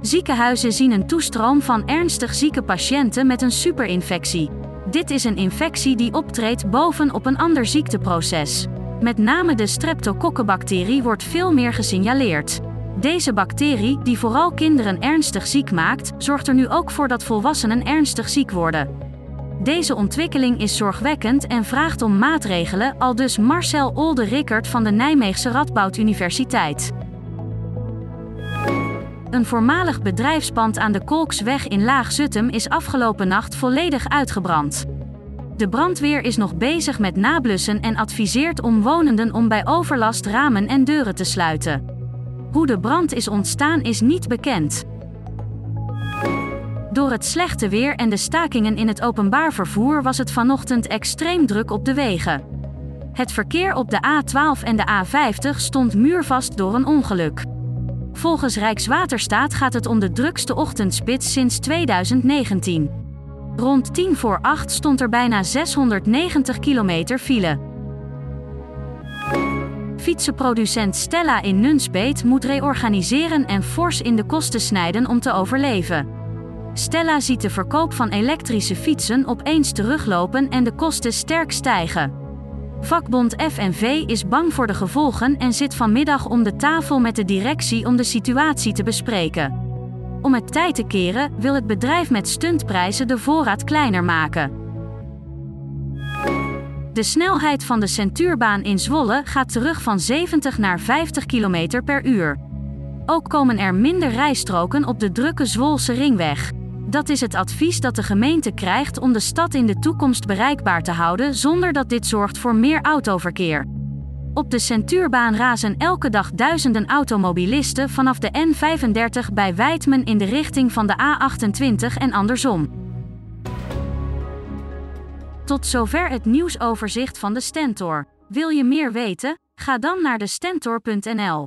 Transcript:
Ziekenhuizen zien een toestroom van ernstig zieke patiënten met een superinfectie. Dit is een infectie die optreedt bovenop een ander ziekteproces. Met name de streptokokkenbacterie wordt veel meer gesignaleerd. Deze bacterie, die vooral kinderen ernstig ziek maakt, zorgt er nu ook voor dat volwassenen ernstig ziek worden. Deze ontwikkeling is zorgwekkend en vraagt om maatregelen, aldus Marcel Olde Rickert van de Nijmeegse Radboud Universiteit. Een voormalig bedrijfspand aan de Kolksweg in Laag-Zuttem is afgelopen nacht volledig uitgebrand. De brandweer is nog bezig met nablussen en adviseert omwonenden om bij overlast ramen en deuren te sluiten. Hoe de brand is ontstaan is niet bekend. Door het slechte weer en de stakingen in het openbaar vervoer was het vanochtend extreem druk op de wegen. Het verkeer op de A12 en de A50 stond muurvast door een ongeluk. Volgens Rijkswaterstaat gaat het om de drukste ochtendspits sinds 2019. Rond 10 voor 8 stond er bijna 690 kilometer file. Fietsenproducent Stella in Nunspeet moet reorganiseren en fors in de kosten snijden om te overleven. Stella ziet de verkoop van elektrische fietsen opeens teruglopen en de kosten sterk stijgen. Vakbond FNV is bang voor de gevolgen en zit vanmiddag om de tafel met de directie om de situatie te bespreken. Om het tijd te keren wil het bedrijf met stuntprijzen de voorraad kleiner maken. De snelheid van de centuurbaan in Zwolle gaat terug van 70 naar 50 km per uur. Ook komen er minder rijstroken op de drukke Zwolse ringweg. Dat is het advies dat de gemeente krijgt om de stad in de toekomst bereikbaar te houden zonder dat dit zorgt voor meer autoverkeer. Op de Centuurbaan razen elke dag duizenden automobilisten vanaf de N35 bij Wijtmen in de richting van de A28 en andersom. Tot zover het nieuwsoverzicht van de Stentor. Wil je meer weten? Ga dan naar de stentor.nl.